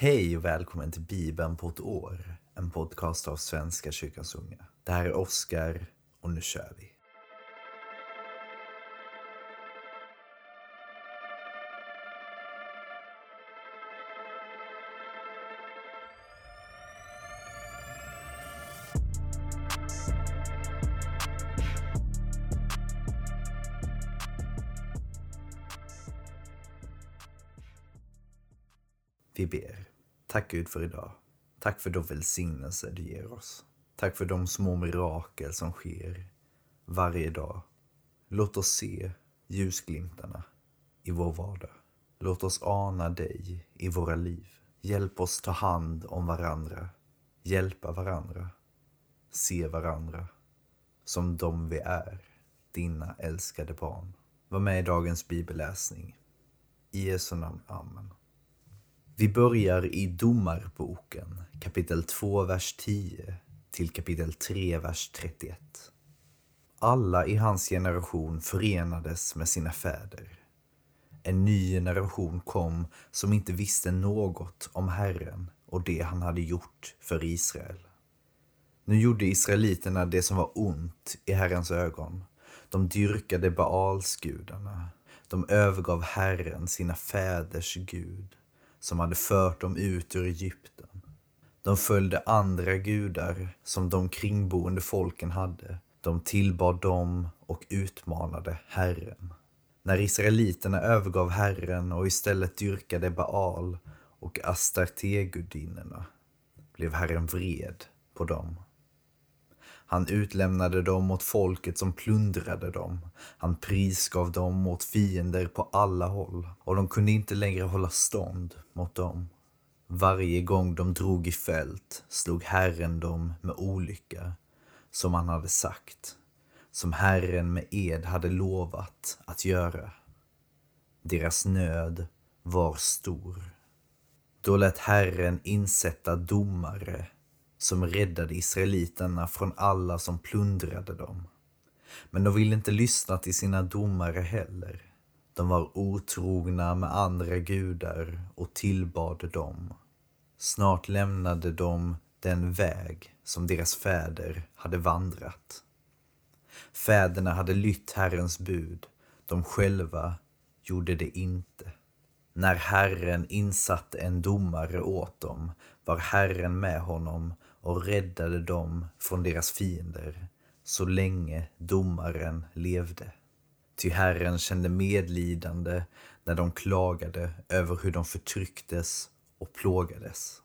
Hej och välkommen till Bibeln på ett år. En podcast av Svenska kyrkans unga. Det här är Oskar och nu kör vi. Tack Gud för idag. Tack för de välsignelser du ger oss. Tack för de små mirakel som sker varje dag. Låt oss se ljusglimtarna i vår vardag. Låt oss ana dig i våra liv. Hjälp oss ta hand om varandra, hjälpa varandra, se varandra som de vi är, dina älskade barn. Var med i dagens bibelläsning. I Jesu namn. Amen. Vi börjar i Domarboken, kapitel 2, vers 10 till kapitel 3, vers 31. Alla i hans generation förenades med sina fäder. En ny generation kom som inte visste något om Herren och det han hade gjort för Israel. Nu gjorde israeliterna det som var ont i Herrens ögon. De dyrkade Baalsgudarna. De övergav Herren, sina fäders Gud som hade fört dem ut ur Egypten. De följde andra gudar som de kringboende folken hade. De tillbad dem och utmanade Herren. När israeliterna övergav Herren och istället dyrkade Baal och Astartegudinnorna blev Herren vred på dem. Han utlämnade dem åt folket som plundrade dem. Han prisgav dem åt fiender på alla håll och de kunde inte längre hålla stånd mot dem. Varje gång de drog i fält slog Herren dem med olycka, som han hade sagt, som Herren med ed hade lovat att göra. Deras nöd var stor. Då lät Herren insätta domare som räddade israeliterna från alla som plundrade dem. Men de ville inte lyssna till sina domare heller. De var otrogna med andra gudar och tillbad dem. Snart lämnade de den väg som deras fäder hade vandrat. Fäderna hade lytt Herrens bud, de själva gjorde det inte. När Herren insatte en domare åt dem var Herren med honom och räddade dem från deras fiender så länge domaren levde. Ty Herren kände medlidande när de klagade över hur de förtrycktes och plågades.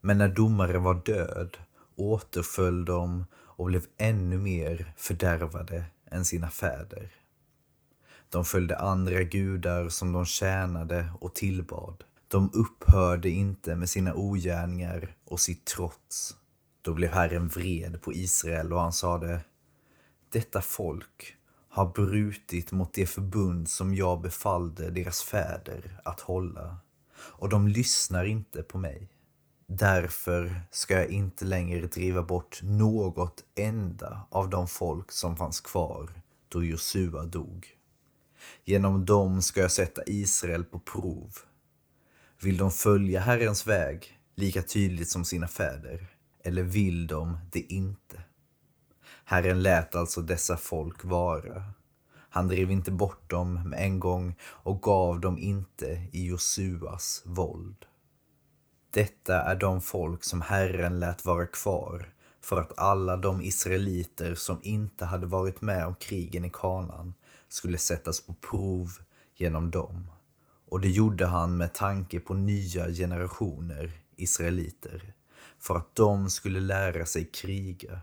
Men när domaren var död återföll de och blev ännu mer fördärvade än sina fäder. De följde andra gudar som de tjänade och tillbad. De upphörde inte med sina ogärningar och sitt trots. Då blev Herren vred på Israel och han sade Detta folk har brutit mot det förbund som jag befallde deras fäder att hålla och de lyssnar inte på mig. Därför ska jag inte längre driva bort något enda av de folk som fanns kvar då Josua dog. Genom dem ska jag sätta Israel på prov. Vill de följa Herrens väg lika tydligt som sina fäder? Eller vill de det inte? Herren lät alltså dessa folk vara. Han drev inte bort dem med en gång och gav dem inte i Josuas våld. Detta är de folk som Herren lät vara kvar för att alla de israeliter som inte hade varit med om krigen i Kanaan skulle sättas på prov genom dem. Och det gjorde han med tanke på nya generationer israeliter för att de skulle lära sig kriga.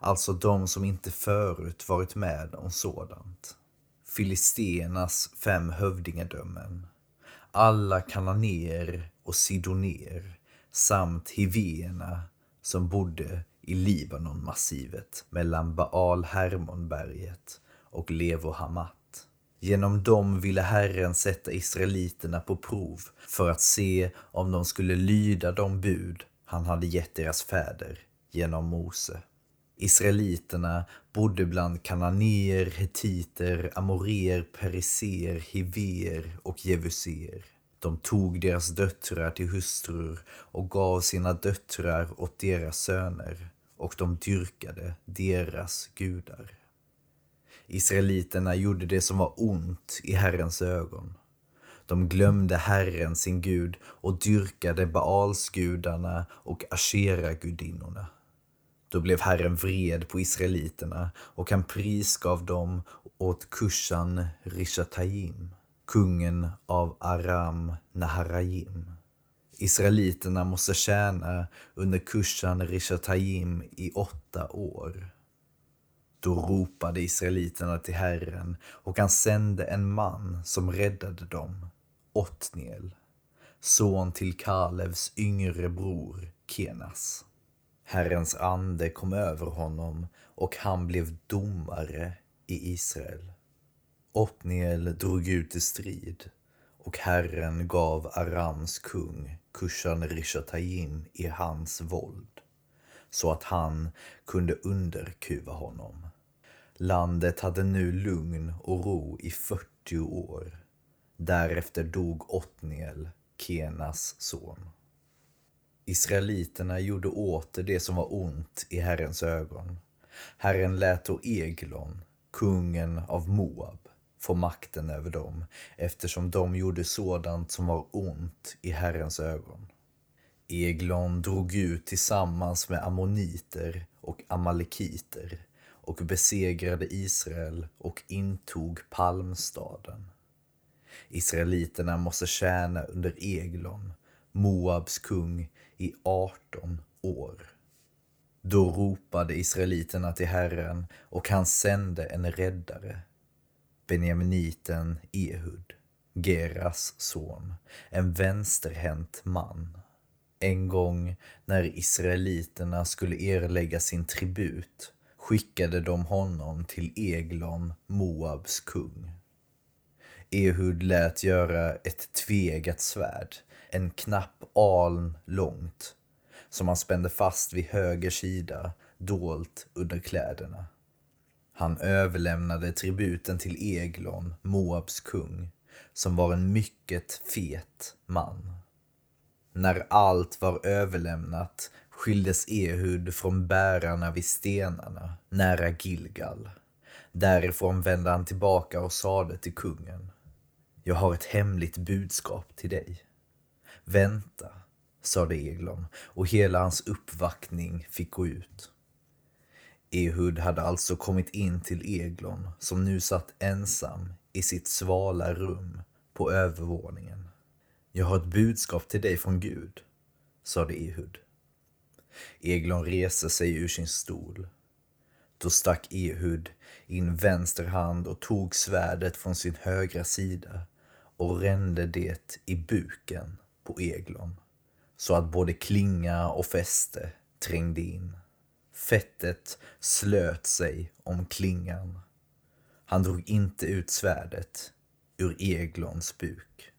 Alltså de som inte förut varit med om sådant. Filistenas fem hövdingadömen. Alla kananer och sidoner samt hivéerna som bodde i Libanonmassivet mellan Baal Hermonberget och Levo Hamat. Genom dem ville Herren sätta israeliterna på prov för att se om de skulle lyda de bud han hade gett deras fäder genom Mose. Israeliterna bodde bland kananéer, hetiter, amorer, periser, hiver och jevuser. De tog deras döttrar till hustrur och gav sina döttrar åt deras söner och de dyrkade deras gudar. Israeliterna gjorde det som var ont i Herrens ögon. De glömde Herren, sin Gud, och dyrkade Baalsgudarna och Ashera-gudinnorna. Då blev Herren vred på israeliterna och han prisgav dem åt Kushan Rishatayim, kungen av Aram Naharajim. Israeliterna måste tjäna under Kushan Rishatayim i åtta år. Då ropade israeliterna till Herren och han sände en man som räddade dem, Otniel, son till Kalevs yngre bror Kenas. Herrens ande kom över honom och han blev domare i Israel. Otniel drog ut i strid och Herren gav Arams kung Kushan Rishatayim i hans våld så att han kunde underkuva honom. Landet hade nu lugn och ro i 40 år. Därefter dog Otniel, Kenas son. Israeliterna gjorde åter det som var ont i Herrens ögon. Herren lät då Eglon, kungen av Moab, få makten över dem eftersom de gjorde sådant som var ont i Herrens ögon. Eglon drog ut tillsammans med ammoniter och amalekiter och besegrade Israel och intog palmstaden. Israeliterna måste tjäna under Eglon, Moabs kung, i 18 år. Då ropade israeliterna till Herren och han sände en räddare, Benjaminiten Ehud, Geras son, en vänsterhänt man. En gång när israeliterna skulle erlägga sin tribut skickade de honom till Eglon, Moabs kung. Ehud lät göra ett tvegat svärd, en knapp aln långt, som han spände fast vid höger sida, dolt under kläderna. Han överlämnade tributen till Eglon, Moabs kung, som var en mycket fet man. När allt var överlämnat skildes Ehud från bärarna vid stenarna nära Gilgal. Därifrån vände han tillbaka och sade till kungen. Jag har ett hemligt budskap till dig. Vänta, sade Eglon och hela hans uppvaktning fick gå ut. Ehud hade alltså kommit in till Eglon som nu satt ensam i sitt svala rum på övervåningen. Jag har ett budskap till dig från Gud, sade Ehud. Eglon reste sig ur sin stol. Då stack Ehud in vänster hand och tog svärdet från sin högra sida och rände det i buken på Eglon så att både klinga och fäste trängde in. Fettet slöt sig om klingan. Han drog inte ut svärdet ur Eglons buk.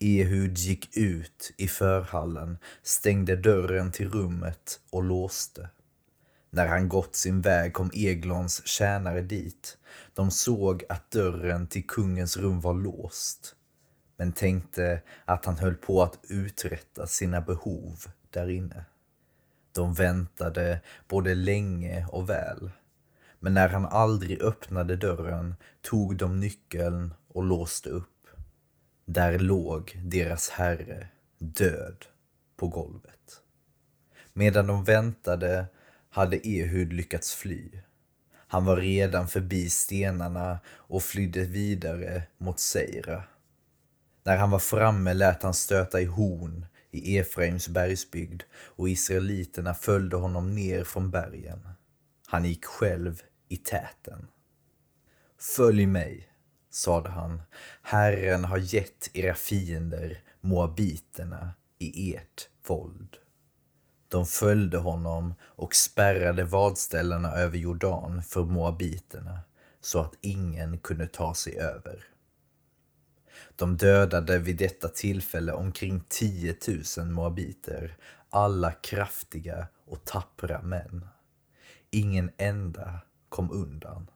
Ehud gick ut i förhallen, stängde dörren till rummet och låste. När han gått sin väg kom Eglons tjänare dit. De såg att dörren till kungens rum var låst, men tänkte att han höll på att uträtta sina behov där inne. De väntade både länge och väl, men när han aldrig öppnade dörren tog de nyckeln och låste upp. Där låg deras herre död på golvet. Medan de väntade hade Ehud lyckats fly. Han var redan förbi stenarna och flydde vidare mot Seira. När han var framme lät han stöta i horn i Efraims bergsbygd och israeliterna följde honom ner från bergen. Han gick själv i täten. Följ mig, sade han, Herren har gett era fiender, moabiterna, i ert våld. De följde honom och spärrade vadställena över Jordan för moabiterna så att ingen kunde ta sig över. De dödade vid detta tillfälle omkring 10 000 moabiter, alla kraftiga och tappra män. Ingen enda kom undan.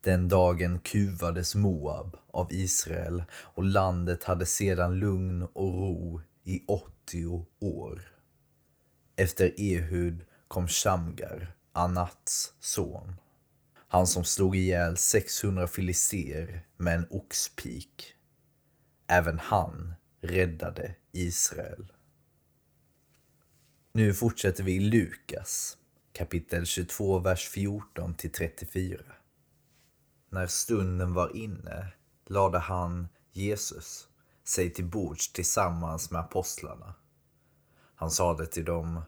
Den dagen kuvades Moab av Israel och landet hade sedan lugn och ro i 80 år. Efter Ehud kom Shamgar, Anats son. Han som slog ihjäl 600 filister med en oxpik. Även han räddade Israel. Nu fortsätter vi i Lukas kapitel 22, vers 14 till 34. När stunden var inne lade han, Jesus, sig till bords tillsammans med apostlarna. Han sade till dem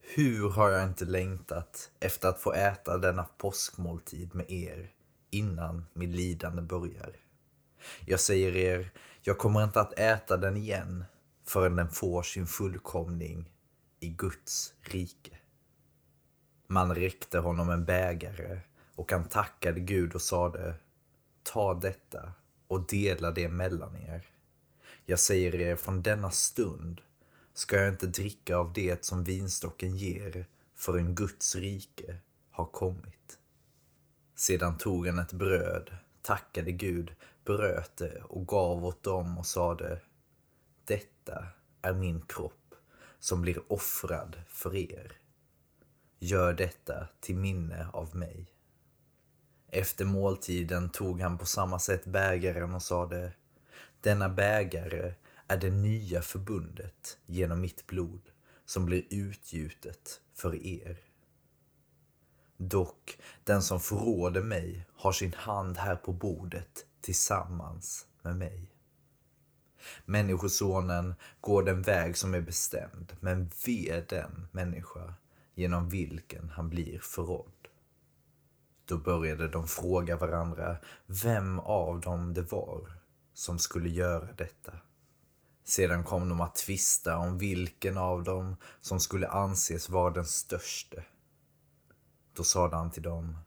hur har jag inte längtat efter att få äta denna påskmåltid med er innan mitt lidande börjar. Jag säger er, jag kommer inte att äta den igen förrän den får sin fullkomning i Guds rike. Man räckte honom en bägare och han tackade Gud och sade Ta detta och dela det mellan er. Jag säger er, från denna stund ska jag inte dricka av det som vinstocken ger förrän Guds rike har kommit. Sedan tog han ett bröd, tackade Gud, bröt det och gav åt dem och sade Detta är min kropp som blir offrad för er. Gör detta till minne av mig. Efter måltiden tog han på samma sätt bägaren och sade Denna bägare är det nya förbundet genom mitt blod som blir utgjutet för er. Dock, den som förråder mig har sin hand här på bordet tillsammans med mig. Människosonen går den väg som är bestämd, men ve den människa genom vilken han blir förrådd. Då började de fråga varandra vem av dem det var som skulle göra detta. Sedan kom de att tvista om vilken av dem som skulle anses vara den störste. Då sade han till dem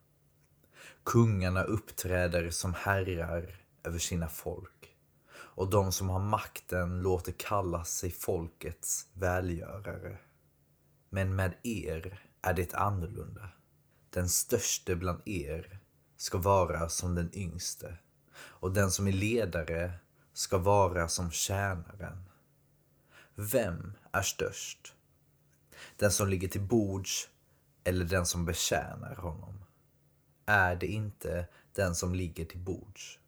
Kungarna uppträder som herrar över sina folk och de som har makten låter kalla sig folkets välgörare. Men med er är det annorlunda. Den störste bland er ska vara som den yngste och den som är ledare ska vara som tjänaren. Vem är störst? Den som ligger till bords eller den som betjänar honom? Är det inte den som ligger till bords?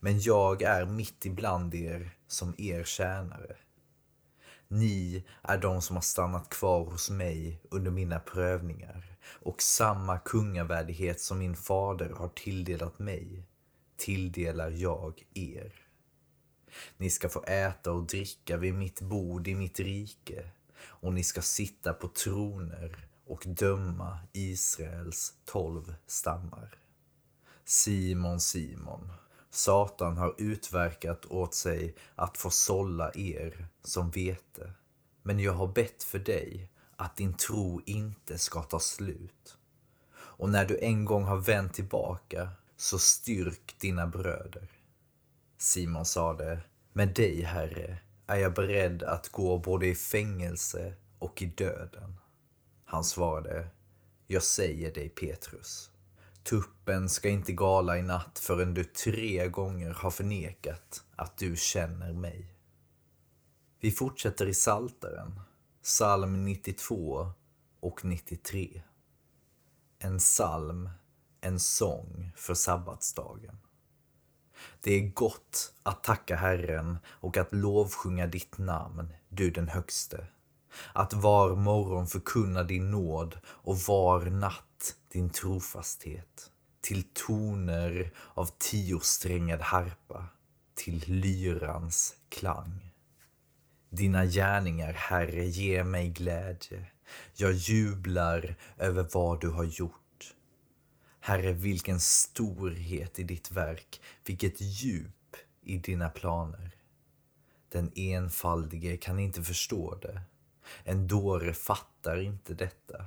Men jag är mitt ibland er som er tjänare. Ni är de som har stannat kvar hos mig under mina prövningar och samma kungavärdighet som min fader har tilldelat mig tilldelar jag er. Ni ska få äta och dricka vid mitt bord i mitt rike och ni ska sitta på troner och döma Israels tolv stammar. Simon, Simon, Satan har utverkat åt sig att få sålla er som vete. Men jag har bett för dig att din tro inte ska ta slut. Och när du en gång har vänt tillbaka, så styrk dina bröder. Simon sade, med dig, Herre, är jag beredd att gå både i fängelse och i döden. Han svarade, jag säger dig Petrus, Tuppen ska inte gala i natt förrän du tre gånger har förnekat att du känner mig. Vi fortsätter i Salteren, psalm 92 och 93. En psalm, en sång för sabbatsdagen. Det är gott att tacka Herren och att lovsjunga ditt namn, du den högste. Att var morgon förkunna din nåd och var natt din trofasthet till toner av tiosträngad harpa, till lyrans klang. Dina gärningar, Herre, ger mig glädje. Jag jublar över vad du har gjort. Herre, vilken storhet i ditt verk, vilket djup i dina planer. Den enfaldige kan inte förstå det. En dåre fattar inte detta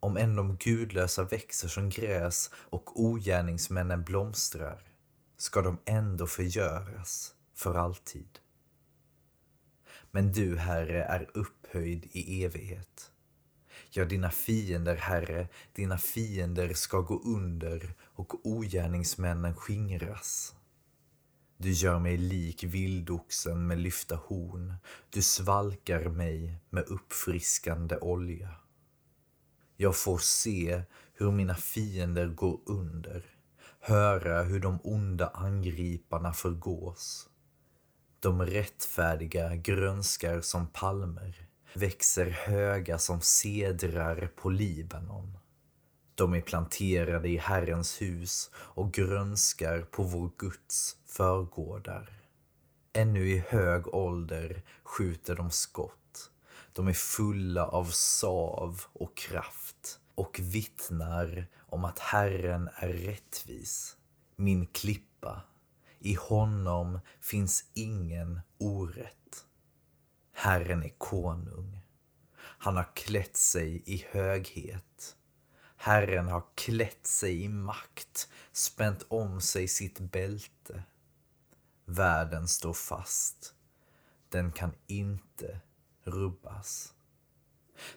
om än de gudlösa växer som gräs och ogärningsmännen blomstrar, ska de ändå förgöras för alltid. Men du, Herre, är upphöjd i evighet. Ja, dina fiender, Herre, dina fiender ska gå under och ogärningsmännen skingras. Du gör mig lik vildoxen med lyfta horn. Du svalkar mig med uppfriskande olja. Jag får se hur mina fiender går under, höra hur de onda angriparna förgås. De rättfärdiga grönskar som palmer, växer höga som cedrar på Libanon. De är planterade i Herrens hus och grönskar på vår Guds förgårdar. Ännu i hög ålder skjuter de skott. De är fulla av sav och kraft och vittnar om att Herren är rättvis, min klippa. I honom finns ingen orätt. Herren är konung. Han har klätt sig i höghet. Herren har klätt sig i makt, spänt om sig sitt bälte. Världen står fast. Den kan inte rubbas.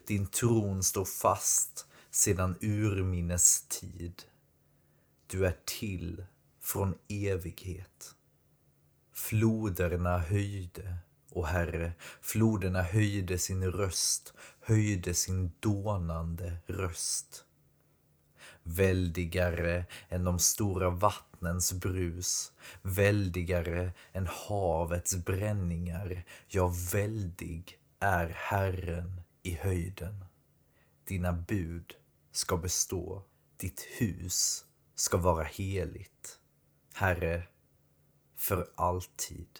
Din tron står fast sedan urminnes tid. Du är till från evighet. Floderna höjde, o Herre, floderna höjde sin röst, höjde sin dånande röst. Väldigare än de stora vattnen vattnens brus, väldigare än havets bränningar, ja, väldig är Herren i höjden. Dina bud ska bestå, ditt hus ska vara heligt. Herre, för alltid.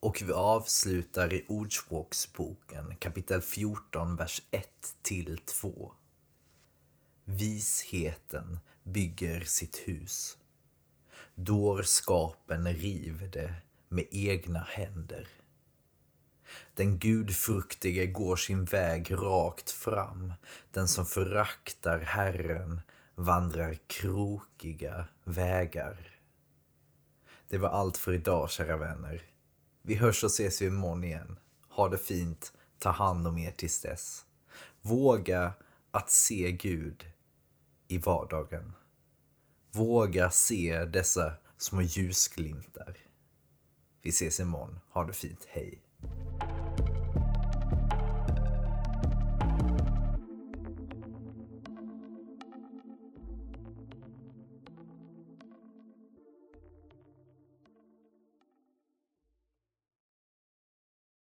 Och vi avslutar i Ordspråksboken kapitel 14, vers 1 till 2. Visheten bygger sitt hus. Dårskapen river det med egna händer. Den gudfruktige går sin väg rakt fram. Den som föraktar Herren vandrar krokiga vägar. Det var allt för idag, kära vänner. Vi hörs och ses imorgon igen. Ha det fint. Ta hand om er tills dess. Våga att se Gud i vardagen. Våga se dessa små ljusglimtar. Vi ses imorgon. Ha det fint. Hej.